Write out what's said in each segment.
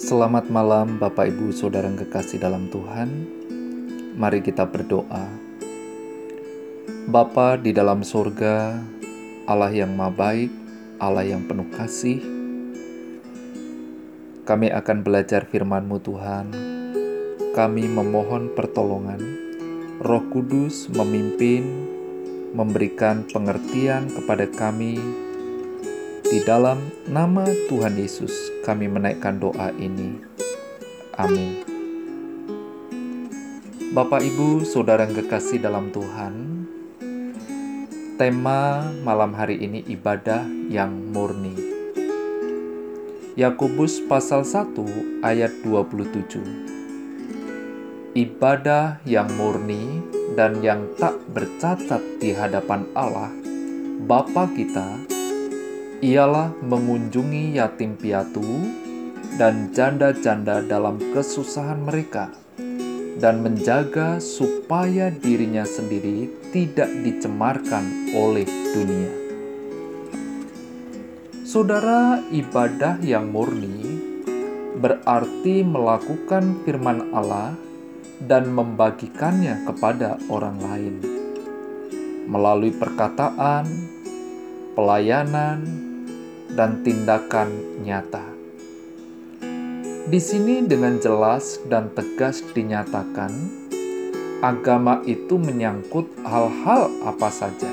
Selamat malam Bapak Ibu Saudara yang kekasih dalam Tuhan. Mari kita berdoa. Bapa di dalam sorga, Allah yang maha baik, Allah yang penuh kasih, kami akan belajar firman-Mu Tuhan. Kami memohon pertolongan, Roh Kudus memimpin, memberikan pengertian kepada kami di dalam nama Tuhan Yesus, kami menaikkan doa ini. Amin. Bapak, ibu, saudara yang kekasih dalam Tuhan, tema malam hari ini ibadah yang murni. Yakobus pasal 1 ayat 27. Ibadah yang murni dan yang tak bercacat di hadapan Allah, Bapa kita, ialah mengunjungi yatim piatu dan janda-janda dalam kesusahan mereka, dan menjaga supaya dirinya sendiri tidak dicemarkan oleh dunia. Saudara, ibadah yang murni berarti melakukan firman Allah dan membagikannya kepada orang lain melalui perkataan, pelayanan, dan tindakan nyata. Di sini dengan jelas dan tegas dinyatakan, agama itu menyangkut hal-hal apa saja.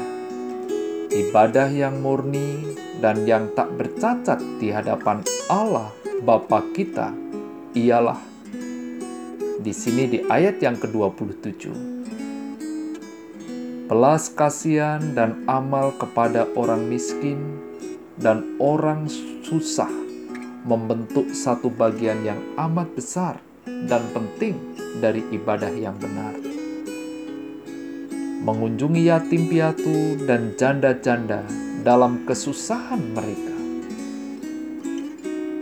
Ibadah yang murni dan yang tak bercacat di hadapan Allah Bapa kita ialah di sini di ayat yang ke-27 belas kasihan dan amal kepada orang miskin dan orang susah membentuk satu bagian yang amat besar dan penting dari ibadah yang benar. Mengunjungi yatim piatu dan janda-janda dalam kesusahan mereka.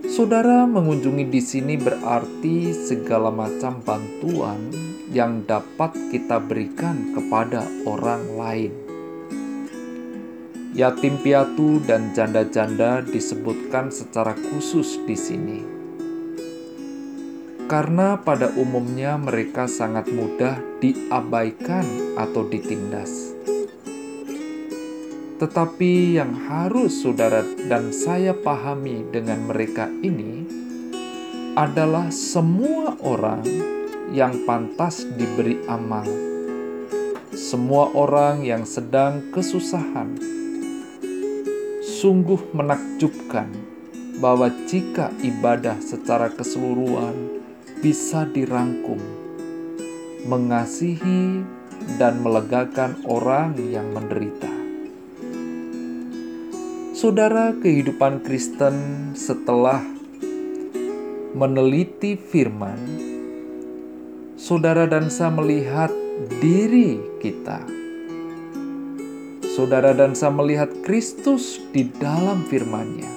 Saudara mengunjungi di sini berarti segala macam bantuan yang dapat kita berikan kepada orang lain Yatim piatu dan janda-janda disebutkan secara khusus di sini. Karena pada umumnya mereka sangat mudah diabaikan atau ditindas. Tetapi yang harus saudara dan saya pahami dengan mereka ini adalah semua orang yang pantas diberi amal. Semua orang yang sedang kesusahan Sungguh menakjubkan bahwa jika ibadah secara keseluruhan bisa dirangkum, mengasihi dan melegakan orang yang menderita. Saudara, kehidupan Kristen setelah meneliti firman, saudara dan saya melihat diri kita saudara dan saya melihat Kristus di dalam firman-Nya.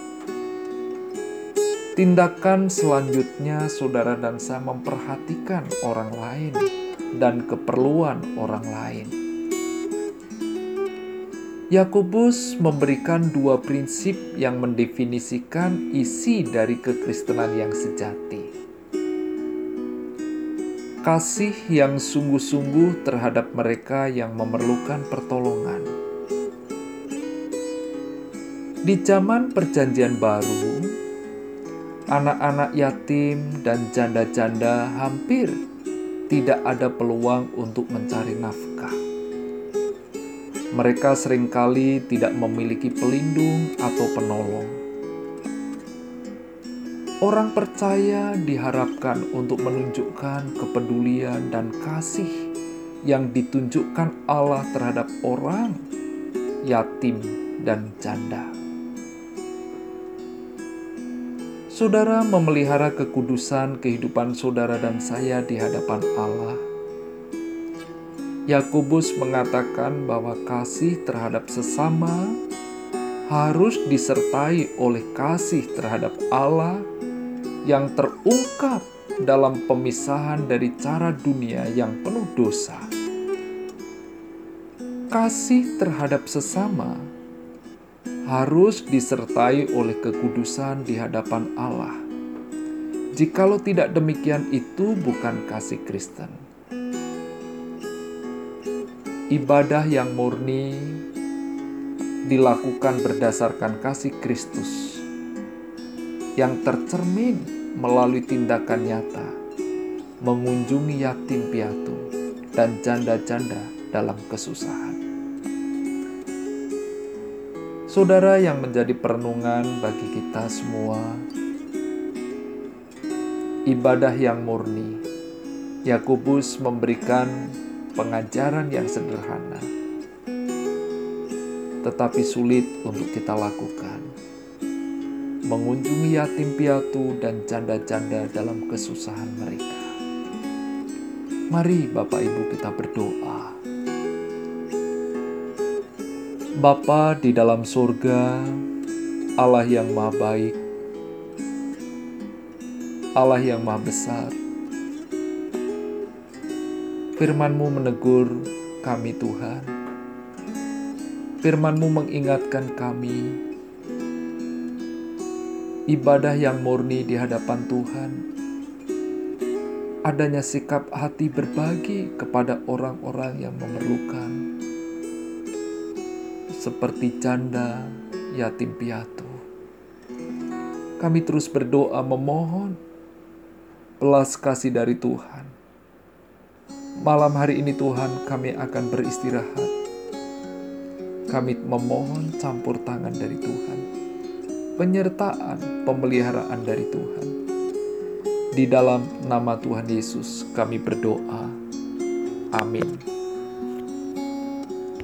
Tindakan selanjutnya, saudara dan saya memperhatikan orang lain dan keperluan orang lain. Yakobus memberikan dua prinsip yang mendefinisikan isi dari kekristenan yang sejati. Kasih yang sungguh-sungguh terhadap mereka yang memerlukan pertolongan di zaman Perjanjian Baru, anak-anak yatim dan janda-janda hampir tidak ada peluang untuk mencari nafkah. Mereka sering kali tidak memiliki pelindung atau penolong. Orang percaya diharapkan untuk menunjukkan kepedulian dan kasih yang ditunjukkan Allah terhadap orang yatim dan janda. Saudara memelihara kekudusan kehidupan saudara dan saya di hadapan Allah. Yakobus mengatakan bahwa kasih terhadap sesama harus disertai oleh kasih terhadap Allah yang terungkap dalam pemisahan dari cara dunia yang penuh dosa. Kasih terhadap sesama harus disertai oleh kekudusan di hadapan Allah. Jikalau tidak demikian, itu bukan kasih Kristen. Ibadah yang murni dilakukan berdasarkan kasih Kristus yang tercermin melalui tindakan nyata, mengunjungi yatim piatu dan janda-janda dalam kesusahan. Saudara yang menjadi perenungan bagi kita semua, ibadah yang murni, Yakobus memberikan pengajaran yang sederhana, tetapi sulit untuk kita lakukan mengunjungi yatim piatu dan janda-janda dalam kesusahan mereka. Mari Bapak Ibu kita berdoa. Bapa di dalam surga, Allah yang maha baik, Allah yang maha besar, firman-Mu menegur kami Tuhan, firman-Mu mengingatkan kami. Ibadah yang murni di hadapan Tuhan, adanya sikap hati berbagi kepada orang-orang yang memerlukan, seperti janda, yatim piatu. Kami terus berdoa memohon belas kasih dari Tuhan. Malam hari ini Tuhan kami akan beristirahat. Kami memohon campur tangan dari Tuhan penyertaan, pemeliharaan dari Tuhan. Di dalam nama Tuhan Yesus, kami berdoa. Amin.